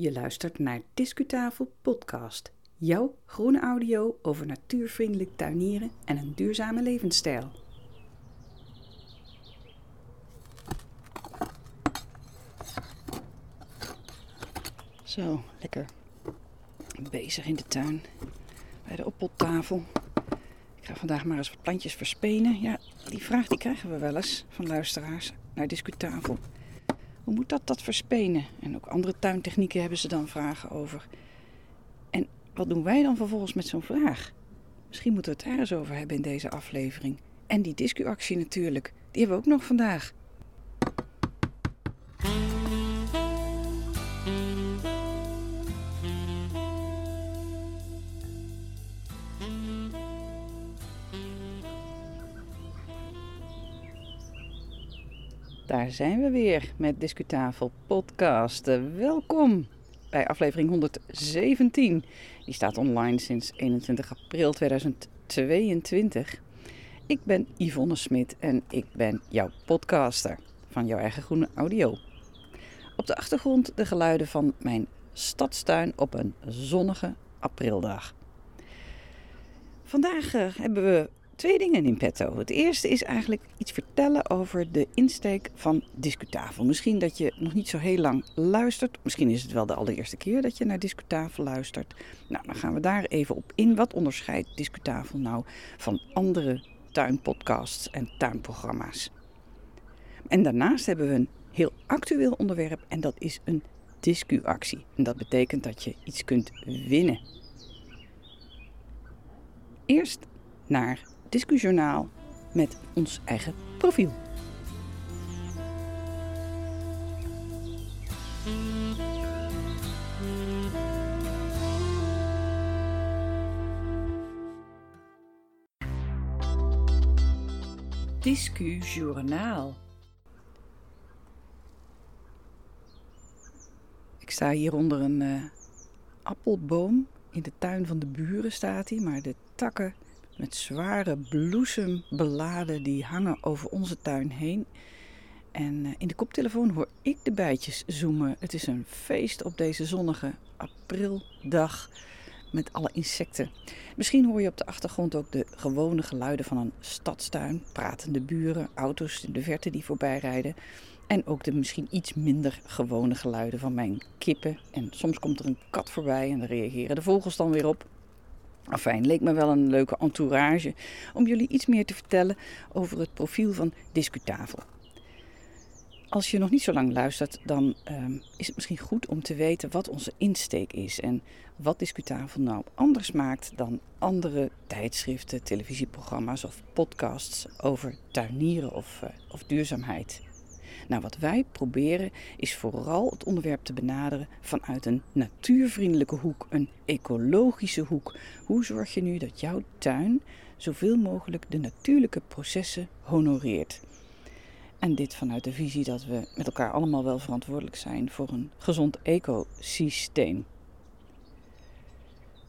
Je luistert naar Discutafel Podcast. Jouw groene audio over natuurvriendelijk tuinieren en een duurzame levensstijl. Zo, lekker bezig in de tuin. Bij de oppottafel. Ik ga vandaag maar eens wat plantjes verspenen. Ja, die vraag die krijgen we wel eens van luisteraars naar Discutafel. Hoe moet dat, dat verspenen? En ook andere tuintechnieken hebben ze dan vragen over. En wat doen wij dan vervolgens met zo'n vraag? Misschien moeten we het daar eens over hebben in deze aflevering. En die discuactie natuurlijk, die hebben we ook nog vandaag. Daar zijn we weer met Discutafel Podcast. Welkom bij aflevering 117. Die staat online sinds 21 april 2022. Ik ben Yvonne Smit en ik ben jouw podcaster van jouw eigen groene audio. Op de achtergrond de geluiden van mijn stadstuin op een zonnige aprildag. Vandaag eh, hebben we twee dingen in petto. Het eerste is eigenlijk iets vertellen over de insteek van Discutafel. Misschien dat je nog niet zo heel lang luistert. Misschien is het wel de allereerste keer dat je naar Discutafel luistert. Nou, dan gaan we daar even op in. Wat onderscheidt Discutafel nou van andere tuinpodcasts en tuinprogramma's? En daarnaast hebben we een heel actueel onderwerp en dat is een discuactie. En dat betekent dat je iets kunt winnen. Eerst naar Discujournaal met ons eigen profiel. Discujournaal. Ik sta hier onder een uh, appelboom. In de tuin van de buren staat hij, maar de takken met zware bloesembeladen die hangen over onze tuin heen. En eh, in de koptelefoon hoor ik de bijtjes zoomen. Het is een feest op deze zonnige aprildag met alle insecten. Misschien hoor je op de achtergrond ook de gewone geluiden van een stadstuin. Pratende buren, auto's in de verte die voorbij rijden. En ook de misschien iets minder gewone geluiden van mijn kippen. En soms komt er een kat voorbij en daar reageren de vogels dan weer op. Enfin, leek me wel een leuke entourage om jullie iets meer te vertellen over het profiel van Discutafel. Als je nog niet zo lang luistert, dan ehm, is het misschien goed om te weten wat onze insteek is en wat Discutafel nou anders maakt dan andere tijdschriften, televisieprogramma's of podcasts over tuinieren of, uh, of duurzaamheid. Nou, wat wij proberen is vooral het onderwerp te benaderen vanuit een natuurvriendelijke hoek, een ecologische hoek. Hoe zorg je nu dat jouw tuin zoveel mogelijk de natuurlijke processen honoreert? En dit vanuit de visie dat we met elkaar allemaal wel verantwoordelijk zijn voor een gezond ecosysteem.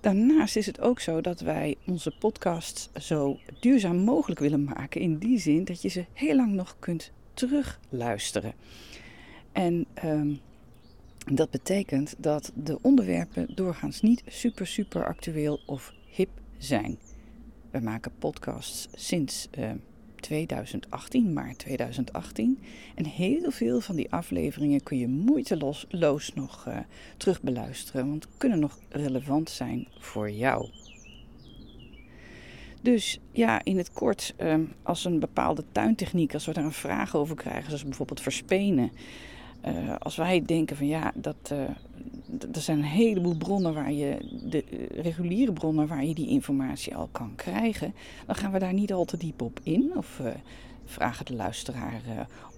Daarnaast is het ook zo dat wij onze podcasts zo duurzaam mogelijk willen maken. In die zin dat je ze heel lang nog kunt terugluisteren. En um, dat betekent dat de onderwerpen doorgaans niet super, super actueel of hip zijn. We maken podcasts sinds uh, 2018, maart 2018. En heel veel van die afleveringen kun je moeiteloos nog uh, terugbeluisteren, want kunnen nog relevant zijn voor jou. Dus ja, in het kort, ehm, als een bepaalde tuintechniek, als we daar een vraag over krijgen, zoals bijvoorbeeld verspenen. Uh, als wij denken van ja, dat, uh, er zijn een heleboel bronnen waar je, de uh, reguliere bronnen waar je die informatie al kan krijgen, dan gaan we daar niet al te diep op in. Of vragen de luisteraar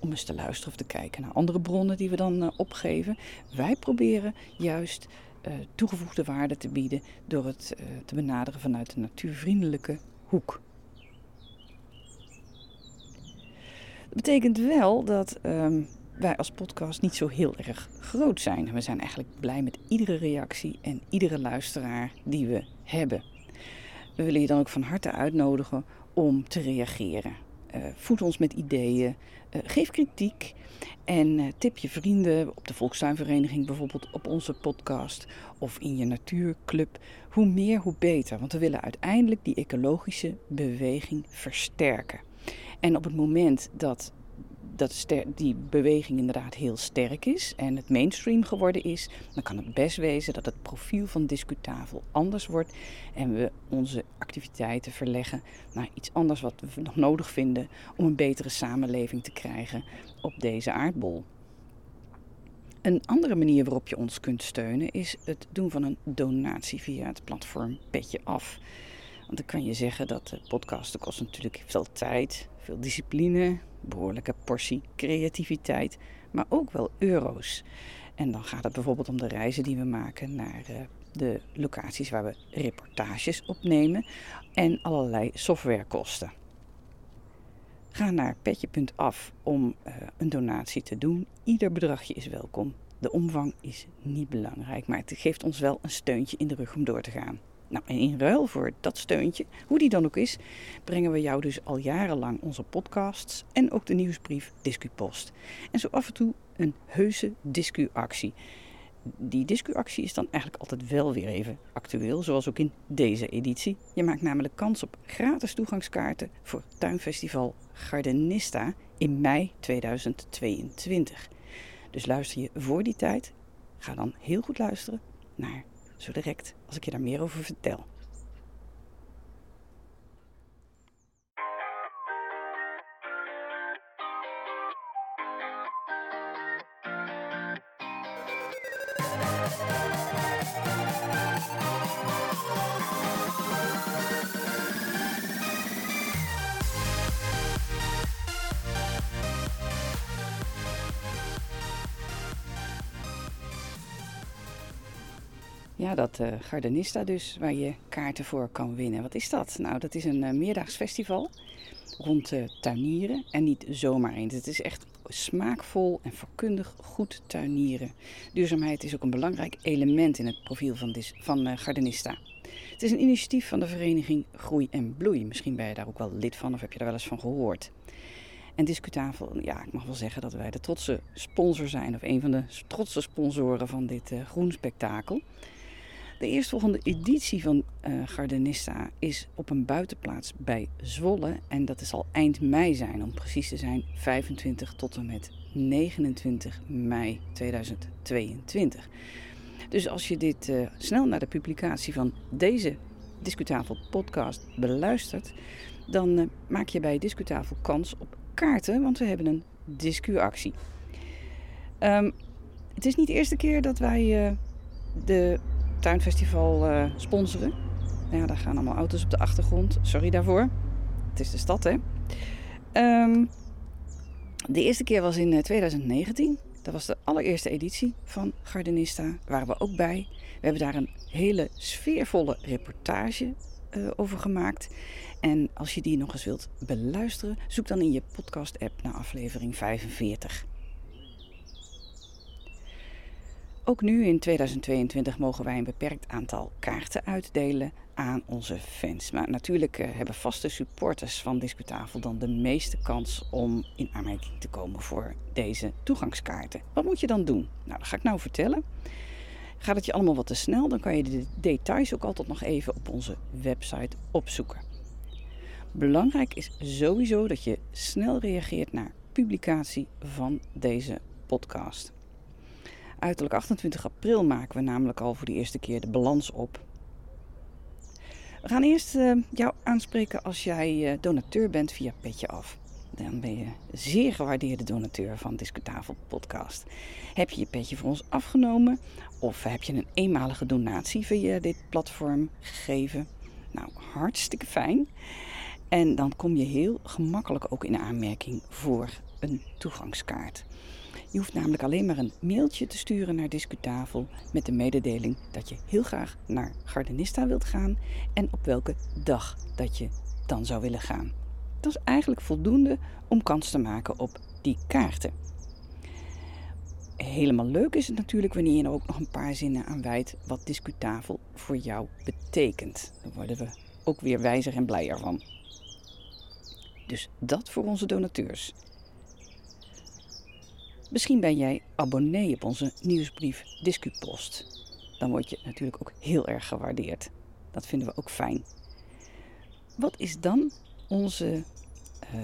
om eens te luisteren of te kijken naar andere bronnen die we dan opgeven. Wij proberen juist toegevoegde waarde te bieden door het te benaderen vanuit een natuurvriendelijke hoek. Dat betekent wel dat um, wij als podcast niet zo heel erg groot zijn. We zijn eigenlijk blij met iedere reactie en iedere luisteraar die we hebben. We willen je dan ook van harte uitnodigen om te reageren. Voed ons met ideeën. geef kritiek. En tip je vrienden op de Volkstuinvereniging, bijvoorbeeld op onze podcast of in je natuurclub. Hoe meer, hoe beter. Want we willen uiteindelijk die ecologische beweging versterken. En op het moment dat dat die beweging inderdaad heel sterk is en het mainstream geworden is, dan kan het best wezen dat het profiel van Discutafel anders wordt en we onze activiteiten verleggen naar iets anders wat we nog nodig vinden om een betere samenleving te krijgen op deze aardbol. Een andere manier waarop je ons kunt steunen is het doen van een donatie via het platform Petje Af. Want dan kan je zeggen dat de podcasten kost natuurlijk veel tijd, veel discipline, behoorlijke portie creativiteit, maar ook wel euro's. En dan gaat het bijvoorbeeld om de reizen die we maken naar uh, de locaties waar we reportages opnemen en allerlei softwarekosten. Ga naar petje.af om uh, een donatie te doen. Ieder bedragje is welkom. De omvang is niet belangrijk, maar het geeft ons wel een steuntje in de rug om door te gaan. Nou, en in ruil voor dat steuntje, hoe die dan ook is, brengen we jou dus al jarenlang onze podcasts en ook de nieuwsbrief DiscuPost. En zo af en toe een heuse discuactie. Die discuactie is dan eigenlijk altijd wel weer even actueel, zoals ook in deze editie. Je maakt namelijk kans op gratis toegangskaarten voor Tuinfestival Gardenista in mei 2022. Dus luister je voor die tijd, ga dan heel goed luisteren naar zo direct als ik je daar meer over vertel. Ja, dat uh, Gardenista dus, waar je kaarten voor kan winnen. Wat is dat? Nou, dat is een uh, meerdaags festival rond uh, tuinieren. En niet zomaar eens. Het is echt smaakvol en vakkundig goed tuinieren. Duurzaamheid is ook een belangrijk element in het profiel van, van Gardenista. Het is een initiatief van de vereniging Groei en Bloei. Misschien ben je daar ook wel lid van of heb je daar wel eens van gehoord. En Discutafel, ja, ik mag wel zeggen dat wij de trotse sponsor zijn, of een van de trotse sponsoren van dit groen spektakel. De eerstvolgende editie van uh, Gardenista is op een buitenplaats bij Zwolle. En dat zal eind mei zijn, om precies te zijn 25 tot en met 29 mei 2022. Dus als je dit uh, snel naar de publicatie van deze Discutafel podcast beluistert, dan uh, maak je bij Discutafel kans op kaarten, want we hebben een discuactie. Um, het is niet de eerste keer dat wij de tuinfestival uh, sponsoren. Ja, daar gaan allemaal auto's op de achtergrond. Sorry daarvoor. Het is de stad, hè. Um, de eerste keer was in 2019. Eh, dat was de allereerste editie van Gardenista. Daar waren we ook bij. We hebben daar een hele sfeervolle reportage uh, over gemaakt. En als je die nog eens wilt beluisteren, zoek dan in je podcast-app naar aflevering 45. Ook nu in 2022 mogen wij een beperkt aantal kaarten uitdelen aan onze fans. Maar natuurlijk eh, hebben vaste supporters van Discutafel dan de meeste kans om in aanmerking te komen voor deze toegangskaarten. Wat moet je dan doen? Nou, dat ga ik nou vertellen. Gaat het je allemaal wat te snel, dan kan je de details ook altijd nog even op onze website opzoeken. Belangrijk is sowieso dat je snel reageert naar publicatie van deze podcast. Uiterlijk 28 april maken we namelijk al voor de eerste keer de balans op. We gaan eerst uh, jou aanspreken als jij uh, donateur bent via Petje Af. Dan ben je zeer gewaardeerde donateur van Discutafel Podcast. Heb je je petje voor ons afgenomen of heb je een eenmalige donatie via dit platform gegeven? Nou, hartstikke fijn. En dan kom je heel gemakkelijk ook in aanmerking voor een toegangskaart. Je hoeft namelijk alleen maar een mailtje te sturen naar Discutafel met de mededeling dat je heel graag naar Gardenista wilt gaan en op welke dag dat je dan zou willen gaan. Dat is eigenlijk voldoende om kans te maken op die kaarten. Helemaal leuk is het natuurlijk wanneer je er ook nog een paar zinnen aan wijdt wat Discutafel voor jou betekent. Daar worden we ook weer wijzer en blijer van. Dus dat voor onze donateurs. Misschien ben jij abonnee op onze nieuwsbrief Discupost. Dan word je natuurlijk ook heel erg gewaardeerd. Dat vinden we ook fijn. Wat is dan onze uh,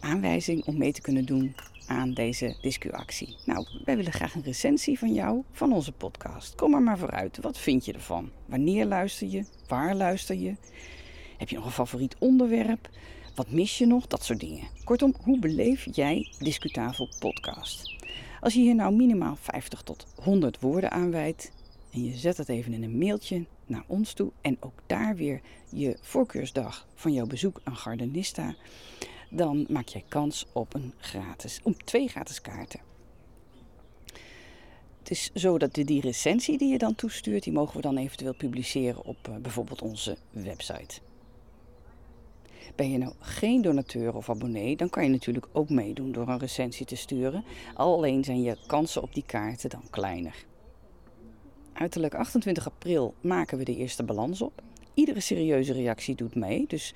aanwijzing om mee te kunnen doen aan deze discuactie? Nou, wij willen graag een recensie van jou van onze podcast. Kom er maar vooruit. Wat vind je ervan? Wanneer luister je? Waar luister je? Heb je nog een favoriet onderwerp? Wat mis je nog? Dat soort dingen. Kortom, hoe beleef jij Discutafel podcast? Als je hier nou minimaal 50 tot 100 woorden aanwijdt en je zet het even in een mailtje naar ons toe en ook daar weer je voorkeursdag van jouw bezoek aan Gardenista, dan maak jij kans op, een gratis, op twee gratis kaarten. Het is zo dat die recensie die je dan toestuurt, die mogen we dan eventueel publiceren op uh, bijvoorbeeld onze website. Ben je nou geen donateur of abonnee, dan kan je natuurlijk ook meedoen door een recensie te sturen. Alleen zijn je kansen op die kaarten dan kleiner. Uiterlijk 28 april maken we de eerste balans op. Iedere serieuze reactie doet mee, dus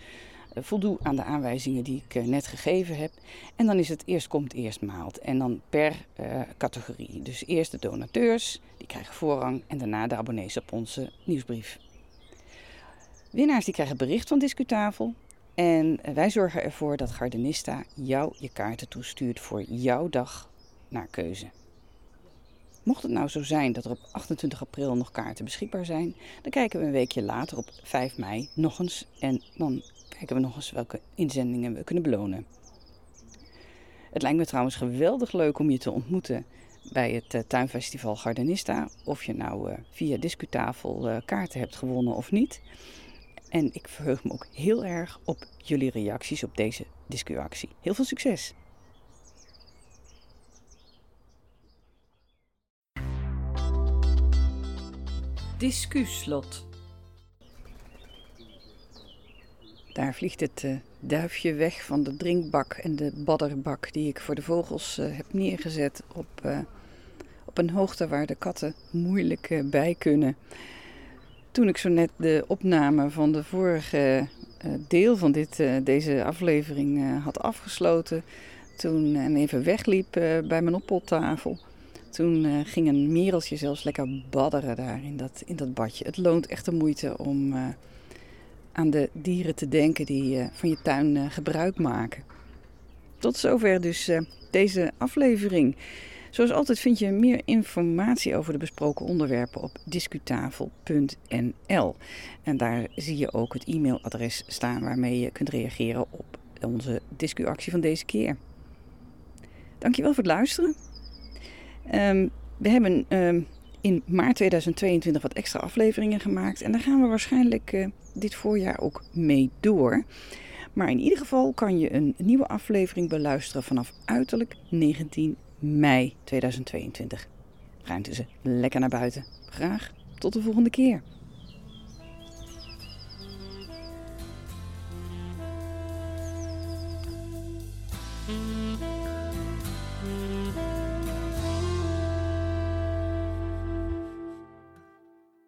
eh, voldoe aan de aanwijzingen die ik eh, net gegeven heb. En dan is het eerst komt, eerst maalt. En dan per uh, categorie. Dus eerst de donateurs, die krijgen voorrang. En daarna de abonnees op onze nieuwsbrief. Winnaars die krijgen bericht van Discutafel. En wij zorgen ervoor dat Gardenista jou je kaarten toestuurt voor jouw dag naar keuze. Mocht het nou zo zijn dat er op 28 april nog kaarten beschikbaar zijn, dan kijken we een weekje later op 5 mei nog eens en dan kijken we nog eens welke inzendingen we kunnen belonen. Het lijkt me trouwens geweldig leuk om je te ontmoeten bij het uh, tuinfestival Gardenista. Of je nou uh, via Discutafel uh, kaarten hebt gewonnen of niet. En ik verheug me ook heel erg op jullie reacties op deze discuactie. Heel veel succes! Discuslot. Daar vliegt het uh, duifje weg van de drinkbak en de badderbak die ik voor de vogels uh, heb neergezet op, uh, op een hoogte waar de katten moeilijk bij kunnen. Toen ik zo net de opname van de vorige deel van dit, deze aflevering had afgesloten, toen en even wegliep bij mijn oppottafel, toen ging een mereltje zelfs lekker badderen daar in dat, in dat badje. Het loont echt de moeite om aan de dieren te denken die van je tuin gebruik maken. Tot zover dus deze aflevering. Zoals altijd vind je meer informatie over de besproken onderwerpen op discutafel.nl. En daar zie je ook het e-mailadres staan waarmee je kunt reageren op onze discuactie van deze keer. Dankjewel voor het luisteren. Um, we hebben um, in maart 2022 wat extra afleveringen gemaakt. En daar gaan we waarschijnlijk uh, dit voorjaar ook mee door. Maar in ieder geval kan je een nieuwe aflevering beluisteren vanaf uiterlijk 19 mei 2022. Ga intussen lekker naar buiten. Graag tot de volgende keer.